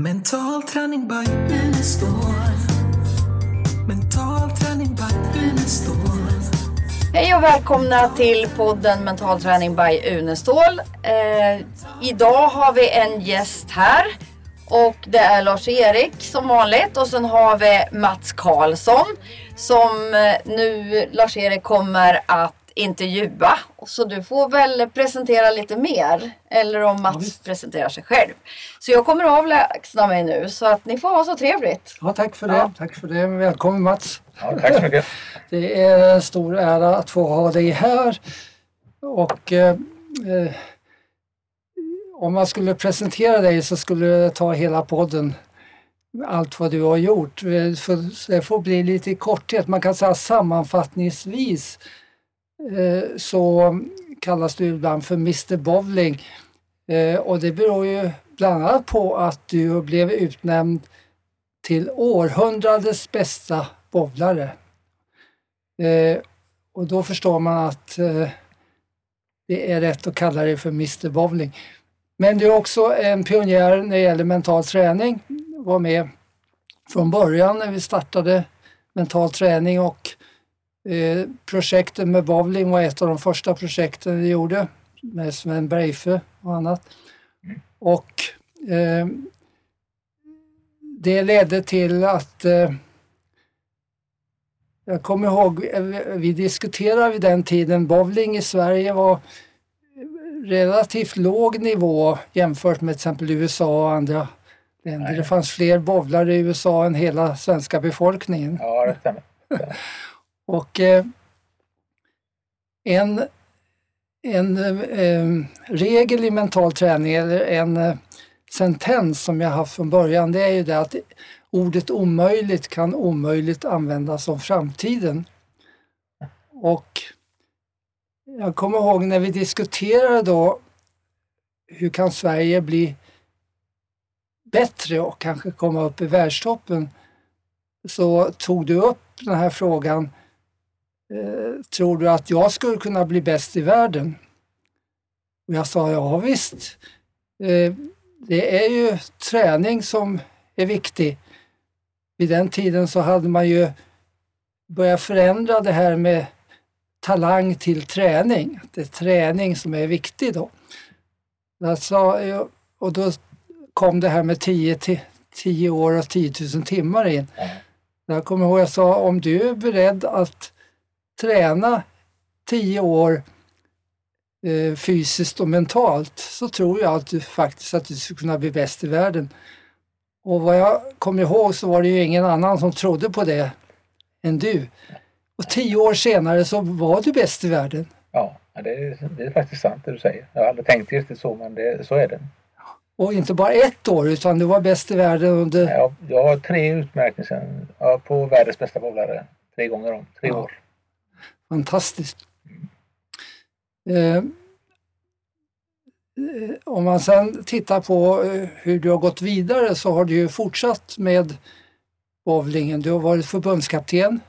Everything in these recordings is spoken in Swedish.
Mental träning by Unestål. Mental träning by Unestål. Hej och välkomna till podden Mental träning by Unestål. Eh, idag har vi en gäst här och det är Lars-Erik som vanligt och sen har vi Mats Karlsson som eh, nu Lars-Erik kommer att intervjua. Så du får väl presentera lite mer. Eller om Mats presenterar sig själv. Så jag kommer att avlägsna mig nu så att ni får ha så trevligt. Ja, tack för det. Ja. Tack för det. Välkommen Mats. Ja, tack så mycket. Det är en stor ära att få ha dig här. Och eh, eh, om man skulle presentera dig så skulle det ta hela podden. Allt vad du har gjort. Eh, för- Det får bli lite i korthet. Man kan säga sammanfattningsvis Eh, så kallas du ibland för Mr Bowling. Eh, och det beror ju bland annat på att du blev utnämnd till århundradets bästa bowlare. Eh, och då förstår man att det är rätt att kalla dig för Mr Bowling. Men du är också en pionjär när det gäller mental träning. Var med från början när vi startade mental träning och eh, projektet med bowling var ett av de första projekten vi gjorde med Sven Breife och annat. Och eh, det ledde till att eh, jag kommer ihåg, eh, vi diskuterade vid den tiden, bowling i Sverige var relativt låg nivå jämfört med till exempel USA och andra länder. Det fanns fler bowlare i USA än hela svenska befolkningen. Ja, det stämmer. Och eh, en, en eh, regel i mental träning, eller en eh, sentens som jag haft från början, det är ju det att ordet omöjligt kan omöjligt användas om framtiden. Och jag kommer ihåg när vi diskuterade då hur kan Sverige bli bättre och kanske komma upp i världstoppen så tog du upp den här frågan tror du att jag skulle kunna bli bäst i världen? Och jag sa ja visst. Eh, det är ju träning som är viktig. Vid den tiden så hade man ju börjat förändra det här med talang till träning. Att Det är träning som är viktig då. Jag- och då kom det här med 10, ti- 10 år och 10 000 timmar in. Ja. Jag kommer ihåg jag sa om du är beredd att träna 10 år eh, fysiskt och mentalt så tror jag att du faktiskt att du skulle kunna bli bäst i världen. Och vad jag kommer ihåg så var det ju ingen annan som trodde på det än du. Och tio år senare så var du bäst i världen. Ja, det är, det är faktiskt sant det du säger. Jag har aldrig tänkt riktigt så, men det, så är det. Och inte bara ett år utan du var bäst i världen under... Jag, jag har tre utmärkelser på världens bästa bowlare. Tre gånger om, tre Ja. år. Fantastiskt. Eh, eh, om man sen tittar på eh, hur du har gått vidare så har du ju fortsatt med bowlingen. Du har varit förbundskapten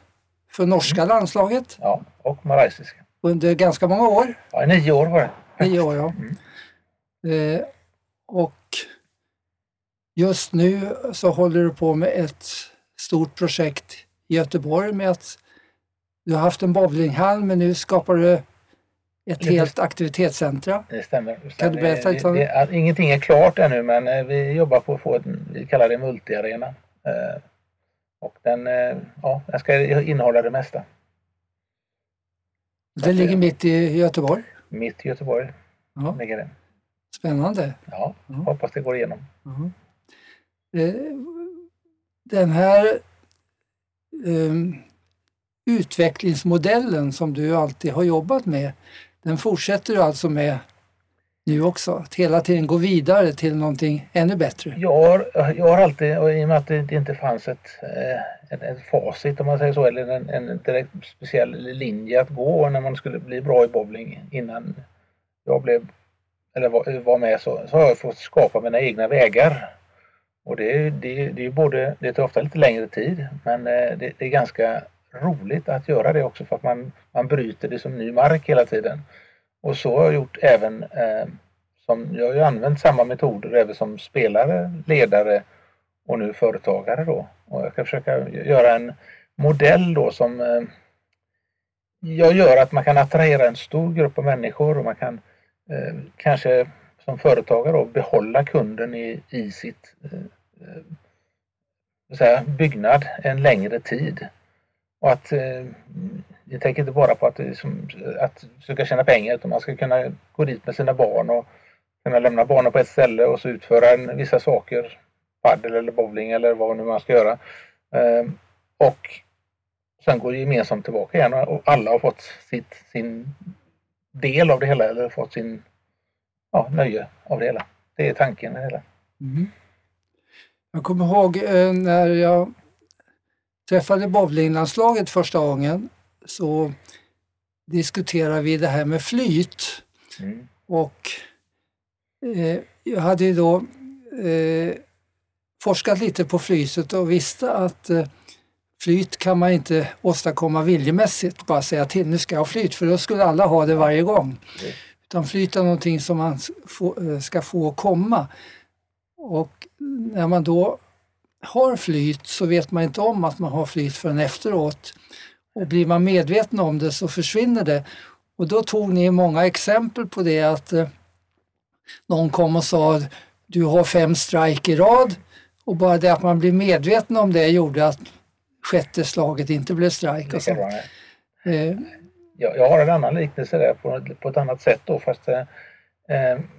för norska landslaget Ja, och malaysiska. under ganska många år. Ja, nio år var det. Nio år, ja. Eh, och just nu så håller du på med ett stort projekt i Göteborg med att du har haft en bowlinghall men nu skapar du ett helt aktivitetscentra. Det stämmer. Kan du berätta lite om det, det, Ingenting är klart ännu, men eh, vi jobbar på att få en, vi kallar det multiarena. Eh, och den, eh, ja, den ska innehålla det mesta. Det ligger mitt i Göteborg. Mitt i Göteborg Ja, ligger det. spännande. Ja, Ja. hoppas det går igenom. Eh, Den här ehm, utvecklingsmodellen som du alltid har jobbat med, den fortsätter du alltså med nu också? Att hela tiden gå vidare till någonting ännu bättre? Jag har, jag har alltid, och i och med att det inte fanns ett, eh, ett, ett facit om man säger så, eller en, en direkt speciell linje att gå när man skulle bli bra i bowling innan jag blev, eller var, var med så, så har jag fått skapa mina egna vägar. Och det, det, det är ju både, det tar ofta lite längre tid men eh, det, det är ganska roligt att göra det också för att man, man bryter det som ny mark hela tiden. Och så har jag gjort även eh, som, jag har ju använt samma metoder även som spelare, ledare och nu företagare då. Och jag ska försöka göra en modell då som eh, jag gör att man kan attrahera en stor grupp av människor och man kan eh, kanske som företagare då behålla kunden i, i sitt eh, eh så säga, byggnad en längre tid. Och att eh, jag tänker inte bara på att, eh, som, att försöka tjäna pengar utan man ska kunna gå dit med sina barn och kunna lämna barnen på ett ställe och så utföra en, vissa saker, paddel eller bowling eller vad nu man ska göra. Eh, och sen gå gemensamt tillbaka igen och alla har fått sitt, sin del av det hela eller fått sin ja, nöje av det hela. Det är tanken med det hela. Mm. Jag kommer ihåg eh, när jag träffade bowlinglandslaget första gången så diskuterade vi det här med flyt. Mm. Och eh, jag hade ju då eh, forskat lite på flytet och visste att eh, flyt kan man inte åstadkomma viljemässigt, bara säga till nu ska jag ha flyt, för då skulle alla ha det varje gång. Mm. Utan flyt är någonting som man få, ska få komma. Och när man då har flyt så vet man inte om att man har flyt förrän efteråt. Och blir man medveten om det så försvinner det. Och då tog ni många exempel på det att eh, någon kom och sa du har fem strike i rad och bara det att man blir medveten om det gjorde att sjätte slaget inte blev strike. Och så. Eh. Jag, jag har en annan liknelse där på, på ett annat sätt då fast Eh,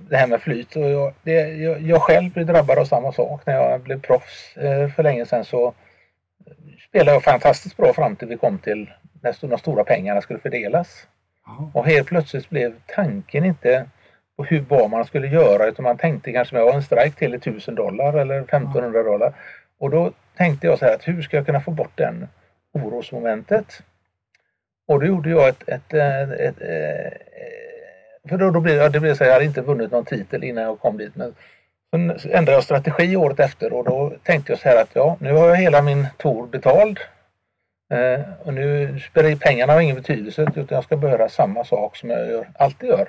det här med flyt. Och jag, det, jag, jag, själv blev drabbad av samma sak. När jag blev proffs eh, för länge sedan så spelade jag fantastiskt bra fram till vi kom till när de stora pengarna skulle fördelas. Aha. Och helt plötsligt blev tanken inte på hur bra man skulle göra utan man tänkte kanske med en strike till 1000 dollar eller 1500 dollar. Och då tänkte jag så här att hur ska jag kunna få bort den orosmomentet? Och då gjorde jag ett, ett, ett, ett, ett för då, då blev, det blev så jag hade inte vunnit någon titel innan jag kom dit. Men sen ändrade jag strategi året efter och då tänkte jag så här att ja, nu har jag hela min tour betald. Eh, och nu spelar pengarna har ingen betydelse utan jag ska börja samma sak som jag gör, alltid gör.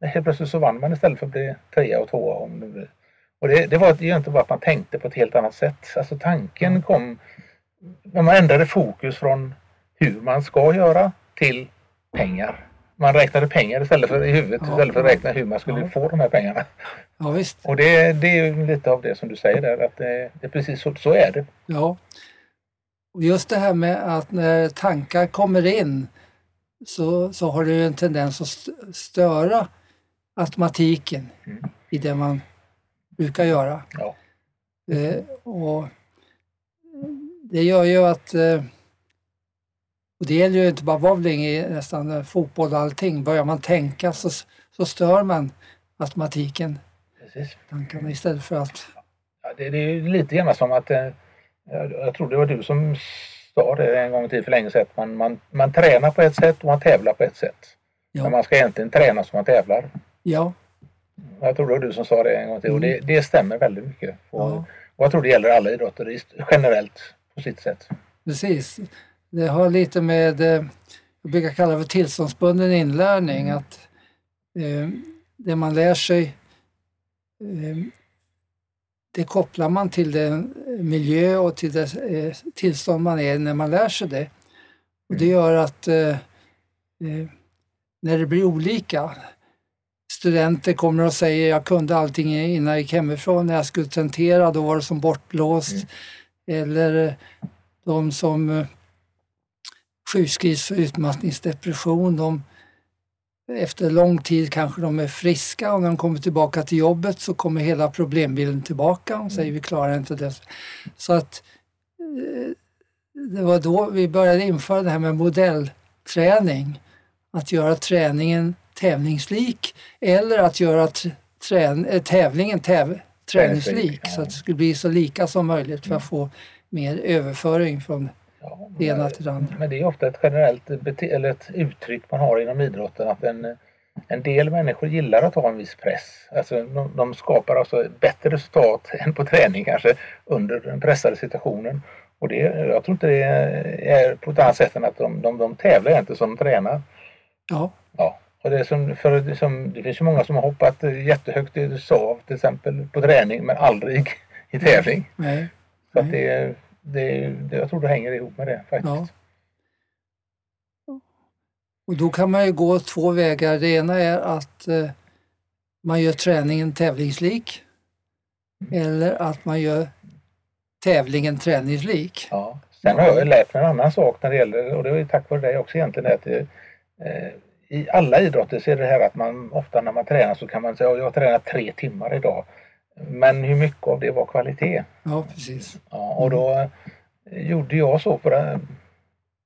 Helt plötsligt så vann man istället för att bli trea och tvåa. Och det, det var det inte bara att man tänkte på ett helt annat sätt. Alltså tanken mm. kom när man ändrade fokus från hur man ska göra till pengar man räknade pengar istället för i huvudet ja, istället för att räkna hur man skulle ja. få de här pengarna. Ja, visst. Och det, det är lite av det som du säger där att det, det är precis så, så är det. Ja. Och just det här med att när tankar kommer in så, så har det en tendens att störa automatiken mm. i det man brukar göra. Ja. Eh, och det gör ju att eh, och det gäller ju inte bara bowling, i nästan fotboll och allting. Börjar man tänka så, så stör man matematiken. Precis. Tankarna istället för att... Ja, det, det är lite grann som att, eh, jag, jag tror det var du som sa det en gång i tiden för länge sedan, man, man, man tränar på ett sätt och man tävlar på ett sätt. Ja. Men man ska egentligen träna som man tävlar. Ja. Jag tror det var du som sa det en gång till och det, mm. det stämmer väldigt mycket. Och, ja. och jag tror det gäller alla idrotter generellt på sitt sätt. Precis. Det har lite med, eh, jag brukar kalla det för tillståndsbunden inlärning, mm. att eh, det man lär sig eh, det kopplar man till den miljö och till det tillstånd man är när man lär sig det. Och det mm. gör att när det blir olika, studenter kommer och säger jag kunde allting innan jag gick hemifrån, när jag skulle tentera då var det som bortblåst. Mm. Eller de som sjukskrivs för utmattningsdepression. De, efter lång tid kanske de är friska och när de kommer tillbaka till jobbet så kommer hela problembilden tillbaka och säger vi klarar inte det. Så att eh, det var då vi började införa det här med modellträning. Att göra träningen tävlingslik eller att göra eh, tävlingen täv träningslik så att det skulle bli så lika som möjligt för att få mer överföring från Ja, det ena till det andra. Men det är ofta ett generellt eller ett uttryck man har inom idrotten att en, en del människor gillar att ha en viss press. Alltså de, de skapar alltså bättre resultat än på träning kanske under den pressade situationen. Och det, jag tror inte det är på ett annat sätt än att de, de, de tävlar inte som de tränar. Ja. ja. Och det, som, för det, som, det finns ju många som har hoppat jättehögt i sav till exempel på träning men aldrig i tävling. Nej. Så att det, det, det, jag tror det hänger ihop med det faktiskt. Ja. Och då kan man ju gå två vägar. Det ena är att eh, man gör träningen tävlingslik eller att man gör tävlingen träningslik. Ja. Sen har jag lärt mig en annan sak när det gäller, och det är tack vare dig också egentligen, att det, eh, i alla idrotter så är det här att man ofta när man tränar så kan man säga att jag har tränat tre timmar idag. Men hur mycket av det var kvalitet? Ja, precis. Ja, och då eh, gjorde jag så på, det,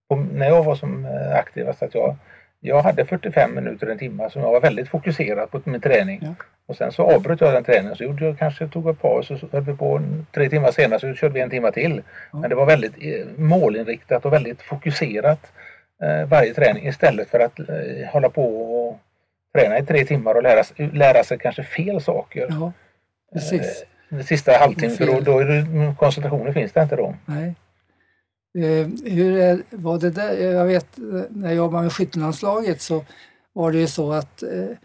på när jag var som eh, aktivast att jag, jag hade 45 minuter, en timme som jag var väldigt fokuserad på min träning. Ja. Och sen så avbröt jag den träningen så gjorde jag kanske tog ett paus och så höll vi på en- tre timmar senare så körde vi en timme till. Ja. Men det var väldigt eh, målinriktat och väldigt fokuserat eh, varje träning istället för att eh, hålla på och träna i tre timmar och lära, sig- lära sig kanske fel saker. Ja, precis. Den sista halvtimmen för då, då är det, koncentrationen finns det inte då. Nej. Eh, hur är, var det där? Jag vet eh, när jag jobbade med skyttelandslaget så var det ju så att eh,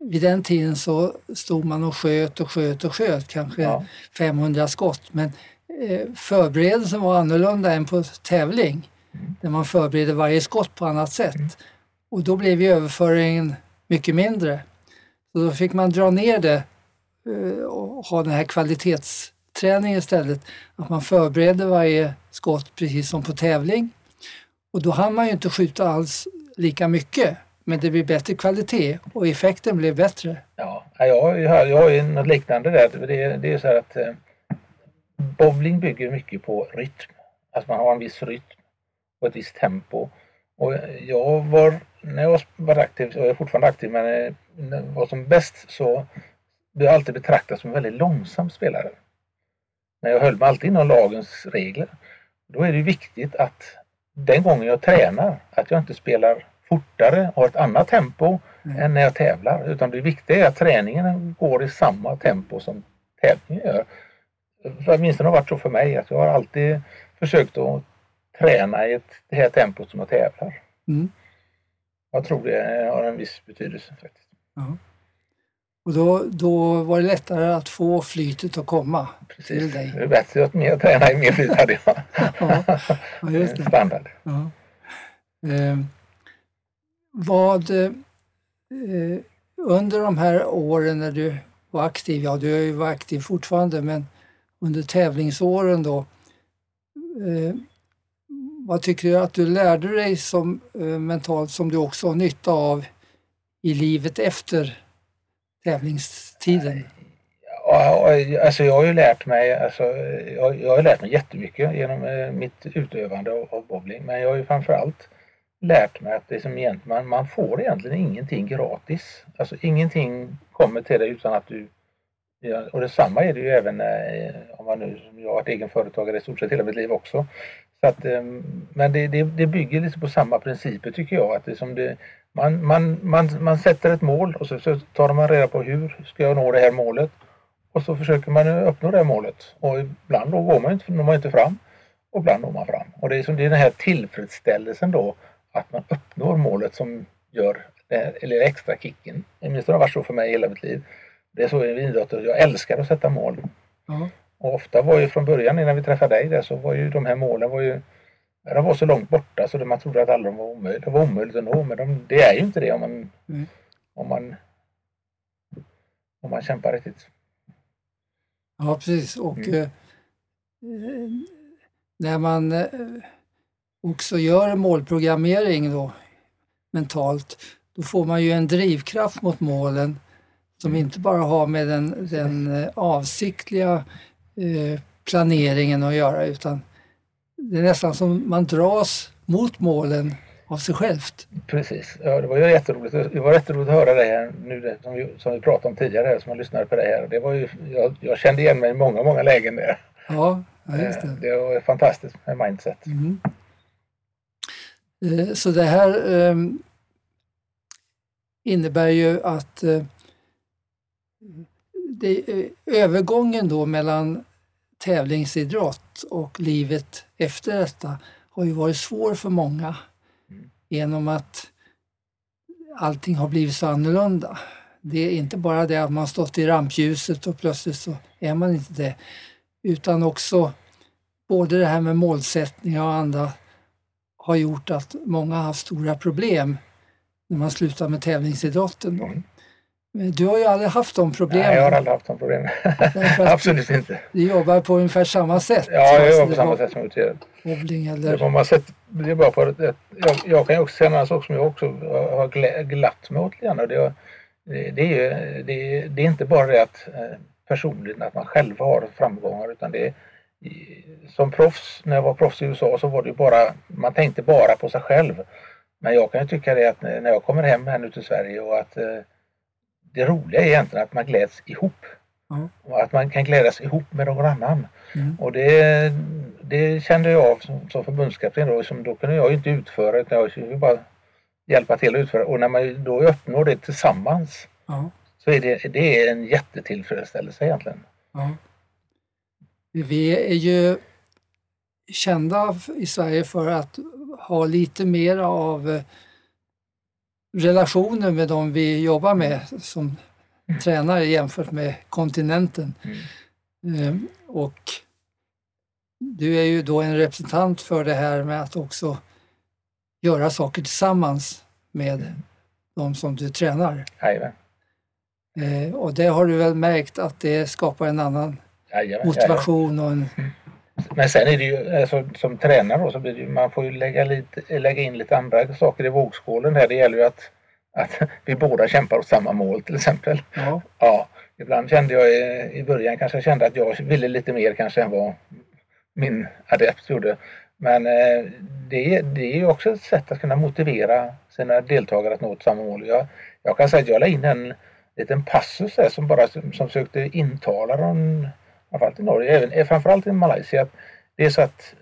vid den tiden så stod man och sköt och sköt och sköt, kanske Ja. 500 skott. Men eh, förberedelsen var annorlunda än på tävling där man förbereder varje skott på annat sätt. Och då blev ju överföringen mycket mindre. Så då fick man dra ner det eh, och ha den här kvalitetsträningen istället. Att man förbereder varje skott precis som på tävling. Och då hann man ju inte skjuta alls lika mycket. Men det blir bättre kvalitet och effekten blir bättre. Ja, jag, jag, har- jag har ju något liknande där. Det, det är så här att eh, bowling bygger mycket på rytm. Alltså man har en viss rytm och ett visst tempo. Och jag var, när jag var aktiv, och jag är fortfarande aktiv, men eh, när jag var som bäst så jag alltid betraktad som en väldigt långsam spelare. Men jag höll mig alltid inom lagens regler. Då är det viktigt att den gången jag tränar, att jag inte spelar fortare och har ett annat tempo Mm. än när jag tävlar. Utan det viktiga är att träningen går i samma tempo som tävlingen gör. Åtminstone har det varit så för mig att jag har alltid försökt att träna i ett, det här tempot som jag tävlar. Mm. Jag tror det har en viss betydelse faktiskt. Och då, då var det lättare att få flytet att komma till Precis. dig. Det är bättre att träna i mer flyt hade jag. Ja, ja just det. Standard. Ja. Eh, vad eh, under de här åren när du var aktiv, ja du är ju varit aktiv fortfarande, men under tävlingsåren då, eh, vad tycker du att du lärde dig som eh, mentalt som du också har nytta av i livet efter tävlingstiden? Alltså jag har ju lärt mig, alltså, jag, jag har lärt mig jättemycket genom eh, mitt utövande av, av bowling. Men jag har ju framförallt lärt mig att det som egentligen, man, man får egentligen ingenting gratis. Alltså ingenting kommer till dig utan att du... Ja, och detsamma är det ju även eh, om man nu, som jag har varit egen företagare i stort sett hela mitt liv också. Så att, eh, men det, det, det bygger lite på samma principer tycker jag. Att det som det, man, man, man, man sätter ett mål och så, så tar man reda på hur ska jag nå det här målet. Och så försöker man uppnå det målet. Och ibland då går man inte, når man inte fram. Och ibland når man fram. Och det är, som, det är den här tillfredsställelsen då att man uppnår målet som gör den lilla extra kicken. Åtminstone har det varit så för mig hela mitt liv. Det är så i idrott. Jag älskar att sätta mål. Ja, Och ofta var ju från början innan vi träffade dig där så var ju de här målen var ju de var så långt borta så man trodde att alla de var omöjliga. Det var omöjligt att nå men de, det är ju inte det om man, Mm. om man om man kämpar riktigt. ja precis. Och Mm. eh, eh, när man eh, också gör målprogrammering då mentalt, då får man ju en drivkraft mot målen som Mm. inte bara har med den, den eh, avsiktliga eh, planeringen att göra utan det är nästan som man dras mot målen av sig självt. Precis. Ja, det var ju jätteroligt. Det var jätteroligt att höra dig här nu det, som, vi, som vi pratade om tidigare här, som man lyssnade på det här. Det var ju, jag, jag kände igen mig i många, många lägen där. Ja, ja just det. Eh, Det var fantastiskt med mindset. Mm. Eh, Så det här eh, innebär ju att eh, det, övergången då mellan tävlingsidrott och livet efter detta har ju varit svår för många Mm. genom att allting har blivit så annorlunda. Det är inte bara det att man stått i rampljuset och plötsligt så är man inte det. utan också både det här med målsättningar och andra har gjort att många har haft stora problem när man slutar med tävlingsidrotten. Då. Du har ju aldrig haft de problemen. Nej, jag har aldrig haft de problemen. Absolut inte. Du jobbar på ungefär samma sätt. Ja, jag jobbar på det samma sätt som utredare. Bowling Det eller... får man sett, det är bara för att, att jag, jag kan ju också säga en sak som jag också har glatt mig åt lite grann. Det, det, det, är det, är- det inte bara det att eh, personligen att man själv har framgångar utan det är som proffs, när jag var proffs i USA så var det ju bara, man tänkte bara på sig själv. Men jag kan ju tycka det att när jag kommer hem här nu till Sverige och att eh, det roliga är egentligen att man gläds ihop. Ja. Och att man kan glädjas ihop med någon annan. Mm. Och det, det kände jag av som, som förbundskapten då. Som då kunde jag inte utföra utan jag skulle bara hjälpa till att utföra. Och när man då uppnår det tillsammans Ja, så är det, det är en jättetillfredsställelse egentligen. Vi är ju kända i Sverige för att ha lite mer av relationer med de vi jobbar med som tränare jämfört med kontinenten. Mm. Eh, Och du är ju då en representant för det här med att också göra saker tillsammans med de som du tränar. Jajamän. Eh, Och det har du väl märkt att det skapar en annan Jajamän, jajamän. motivation och en... Men sen är det ju alltså, som tränare då, så blir ju, man får ju lägga, lite, lägga in lite andra saker i vågskålen här. Det gäller ju att, att vi båda kämpar åt samma mål till exempel. Ja, Ja, ibland kände jag i, i början kanske jag kände att jag ville lite mer kanske än vad min adept gjorde. Men eh, det, det är ju också ett sätt att kunna motivera sina deltagare att nå samma mål. Jag, jag kan säga att jag la in en liten passus där som bara som, som sökte intala dem, framförallt i Norge, även, eh, framförallt i Malaysia, att det är så att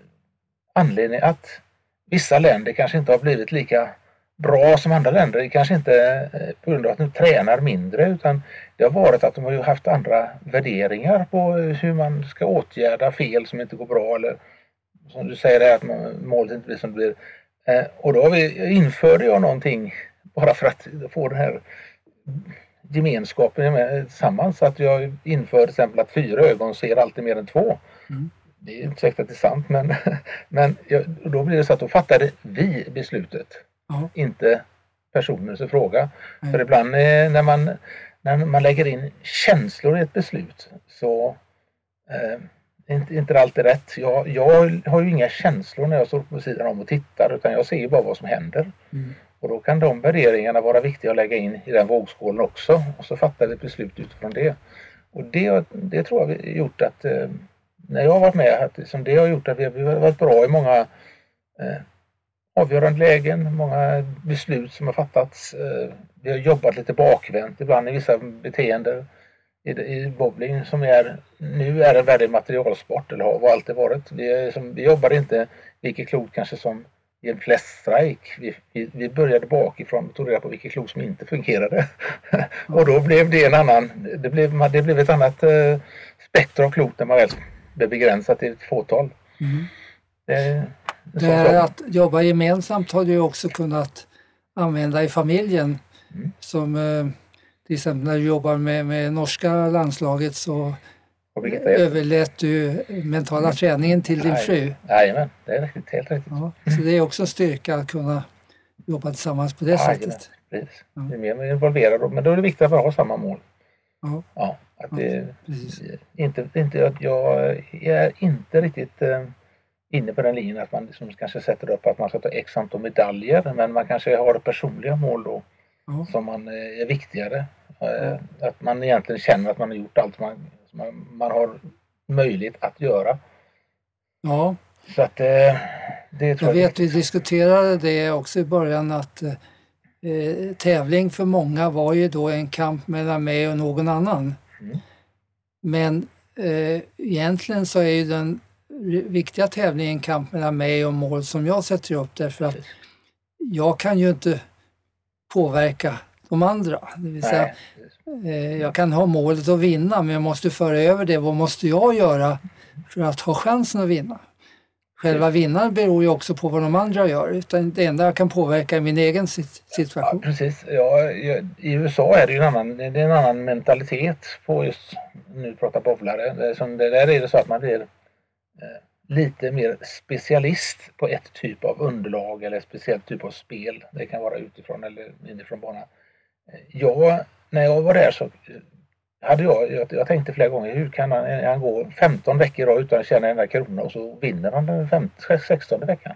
anledningen att vissa länder kanske inte har blivit lika bra som andra länder. Det kanske inte eh, på grund av att de tränar mindre utan det har varit att de har haft andra värderingar på eh, hur man ska åtgärda fel som inte går bra eller som du säger här, att man, målet inte blir som det blir. Och då har vi, införde jag någonting bara för att få den här gemenskapen tillsammans. Att jag inför till exempel att fyra ögon ser alltid mer än två. Mm. Det är inte säkert att det är sant men, men då blir det så att då fattade vi beslutet. Ja. Inte personens fråga. Nej. För ibland eh, när man, när man lägger in känslor i ett beslut så eh, inte, inte alltid rätt. Jag, jag har ju inga känslor när jag står på sidan om och tittar utan jag ser ju bara vad som händer. Mm. Och då kan de värderingarna vara viktiga att lägga in i den vågskålen också. Och så fattar vi ett beslut utifrån det. Och det, det tror jag har gjort att eh, när jag har varit med, att, som det har gjort att vi har varit bra i många eh, avgörande lägen, många beslut som har fattats. Eh, vi har jobbat lite bakvänt ibland i vissa beteenden i, i bowling som är nu är en väldigt materialsport eller har alltid varit. Vi, är, som, vi jobbar inte lika klokt kanske som i en fleststrike. Vi, vi, vi började bakifrån och tog reda på vilka klot som inte fungerade. och då blev det en annan, det blev, det blev ett annat eh, spektrum av klot när man väl blev begränsat till ett fåtal. Mm. Det, Det här att jobba gemensamt har du också kunnat använda i familjen. Mm. Som eh, till exempel när du jobbar med, med norska landslaget så Och Birgitta Edberg. överlät du mentala träningen till din Nej. fru. Jajamän, det är riktigt, helt riktigt. Ja, så det är också en styrka att kunna jobba tillsammans på det Jajamän, sättet. precis. Ja. Ju mer man är involverad, men då är det viktigt att man har samma mål. Ja, Ja, att Ja, det, precis. inte, inte, att jag är inte riktigt eh, inne på den linjen att man liksom kanske sätter upp att man ska ta x antal medaljer men man kanske har personliga mål då Ja. som man eh, är viktigare. Eh, Att man egentligen känner att man har gjort allt man, man, man har möjlighet att göra. ja, Så att eh, det jag jag, vet vi diskuterade det också i början att eh, tävling för många var ju då en kamp mellan mig och någon annan. Mm. Men eh, egentligen så är ju den viktiga tävlingen en kamp mellan mig och mål som jag sätter upp därför att jag kan ju inte påverka de andra. Det vill säga, eh, jag kan ha målet att vinna men jag måste föra över det. Vad måste jag göra för att ha chansen att vinna? själva vinnaren beror ju också på vad de andra gör. Utan det enda jag kan påverka är min egen sit- Ja, situation. precis. Ja, I USA är det ju en annan, det är en annan mentalitet på just, nu pratar bowlare. Som, det där är det så att man blir eh, lite mer specialist på ett typ av underlag eller ett speciellt typ av spel. Det kan vara utifrån eller inifrån banan. Jag, när jag var där så hade jag, jag, jag tänkte flera gånger hur kan han, han gå 15 veckor utan att tjäna en enda krona och så vinner han den 15, 16 veckan.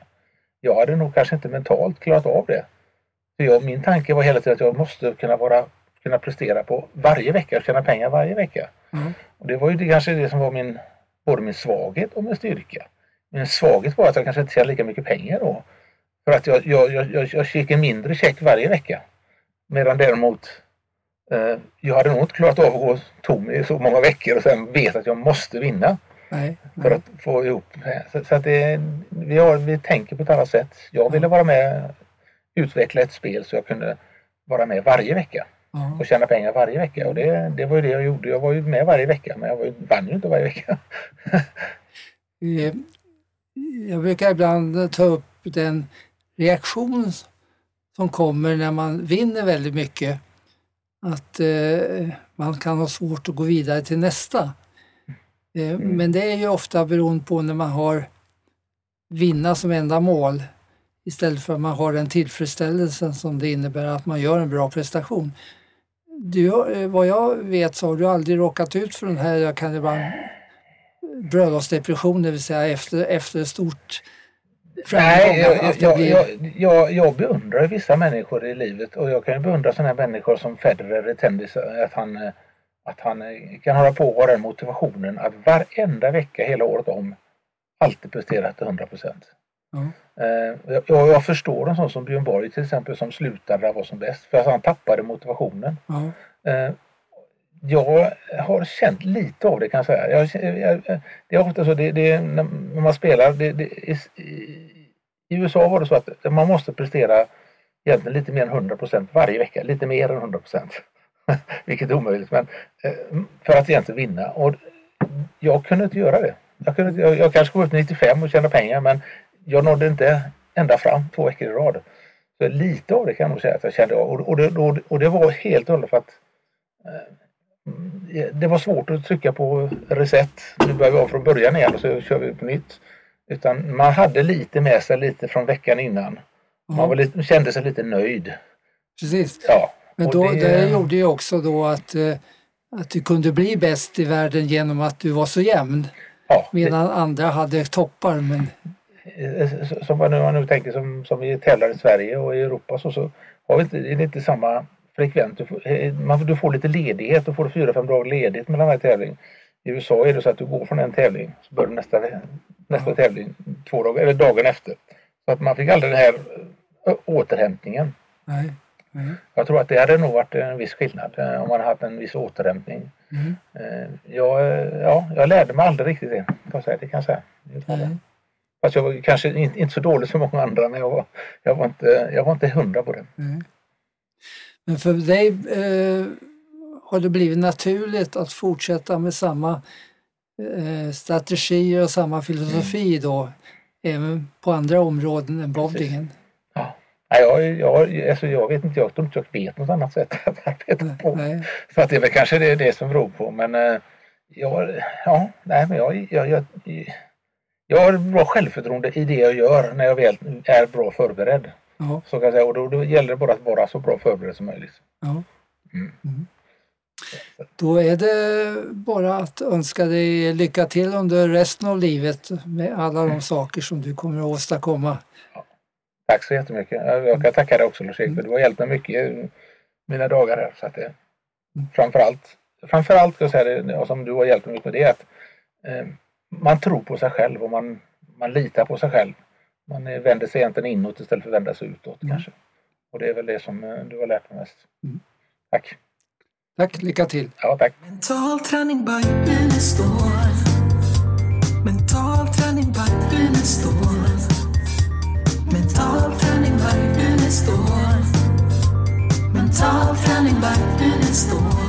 Jag hade nog kanske inte mentalt klarat av det. För jag, min tanke var hela tiden att jag måste kunna, vara, kunna prestera på varje vecka och tjäna pengar varje vecka. Mm. Och det var ju det, kanske det som var min, både min svaghet och min styrka. Min svaghet var att jag kanske inte tjänade lika mycket pengar då. För att jag, jag, jag, jag, jag fick en mindre check varje vecka. Medan däremot eh, jag hade nog inte klarat av att gå tom i så många veckor och sen veta att jag måste vinna Nej, för nej. att få ihop det. Så, så att det, vi, har, vi tänker på ett annat sätt. Jag ville vara med utveckla ett spel så jag kunde vara med varje vecka Ja. och tjäna pengar varje vecka. Och det, det var ju det jag gjorde. Jag var ju med varje vecka men jag var ju, vann ju inte varje vecka. Eh, Jag brukar ibland ta upp den reaktion som kommer när man vinner väldigt mycket. Att eh, man kan ha svårt att gå vidare till nästa. Eh, Men det är ju ofta beroende på när man har vinna som enda mål istället för att man har den tillfredsställelsen som det innebär att man gör en bra prestation. Du, eh, vad jag vet så har du aldrig råkat ut för den här, jag kan ibland bröllopsdepression, det vill säga efter, efter ett stort. Nej, jag, jag, blir- jag, jag, jag beundrar vissa människor i livet och jag kan ju beundra sådana människor som Federer i tennis. Att han, eh, att han eh, kan hålla på och ha den motivationen att varenda vecka hela året om alltid prestera till 100 procent. Eh, Jag, jag förstår en sån som Björn Borg till exempel som slutade där var som bäst för att han tappade motivationen. Eh, jag har känt lite av det kan jag säga. Jag, jag, det är ofta så det, det, när man spelar, det, det, i, i USA var det så att man måste prestera egentligen lite mer än 100% varje vecka, lite mer än 100 Vilket är omöjligt men eh, för att egentligen vinna. Och jag kunde inte göra det. Jag, kunde, jag, jag kanske kom upp 95 och tjänade pengar men jag nådde inte ända fram två veckor i rad. Så lite av det kan jag nog säga att jag kände av. Och, och, det, och, och det var helt och hållet för att eh, det var svårt att trycka på reset. Nu börjar vi om från början igen och så kör vi på nytt. Utan man hade lite med sig lite från veckan innan. Man var lite, kände sig lite nöjd. precis. Ja. Men då, det- det... gjorde ju också då att, eh, att du kunde bli bäst i världen genom att du var så jämn. ja, det- Medan andra hade toppar. Men Eh, som man nu, man nu tänker som, som vi tävlar i Sverige och i Europa så, så har vi inte, är det inte samma frekvent. Du får, eh, man, du får lite ledighet, du får fyra, fem dagar ledigt mellan varje tävling. I USA är det så att du går från en tävling så börjar nästa, nästa tävling två dagar, eller dagen efter. Så att man fick aldrig den här ö, återhämtningen. nej. nej. Jag tror att det hade nog varit en viss skillnad eh, om man hade haft en viss återhämtning. Mm. Eh, Jag, eh, ja, jag lärde mig aldrig riktigt det. Kan jag säga. Det kan jag säga. Nej. Fast jag var kanske inte, inte så dålig som många andra men jag var, jag var, inte, jag var inte hundra på det. nej. Men för dig eh, har det blivit naturligt att fortsätta med samma eh, strategier och samma filosofi då även på andra områden än bowlingen? Ja. Nej, jag, jag, alltså jag vet inte, jag tror inte jag vet något annat sätt att arbeta på. Nej. Så att det är väl kanske det, det som beror på. Men eh, jag, ja, nej, men jag, jag, jag, jag har bra självförtroende i det jag gör när jag väl är bra förberedd. Ja, Så kan säga. Och då, då gäller det bara att vara så bra förberedd som möjligt. ja. Mm. Mm. Då är det bara att önska dig lycka till under resten av livet med alla de saker som du kommer att åstadkomma. Tack så jättemycket. Jag, kan tacka dig också Lars-Erik för du har hjälpt mig mycket i mina dagar här. Så att det, framförallt, framförallt ska jag säga det, som du har hjälpt mig med det är att eh, man tror på sig själv och man, man litar på sig själv. Man vänder sig egentligen inåt istället för att vända sig utåt Mm. kanske. Och det är väl det som eh, du har lärt mig mest. Mm. Tack. Tack, lycka till! Ja, tack. Mental träning by Unestål. Mental träning by Unestål. Mental träning by Unestål. Mental träning by Unestål.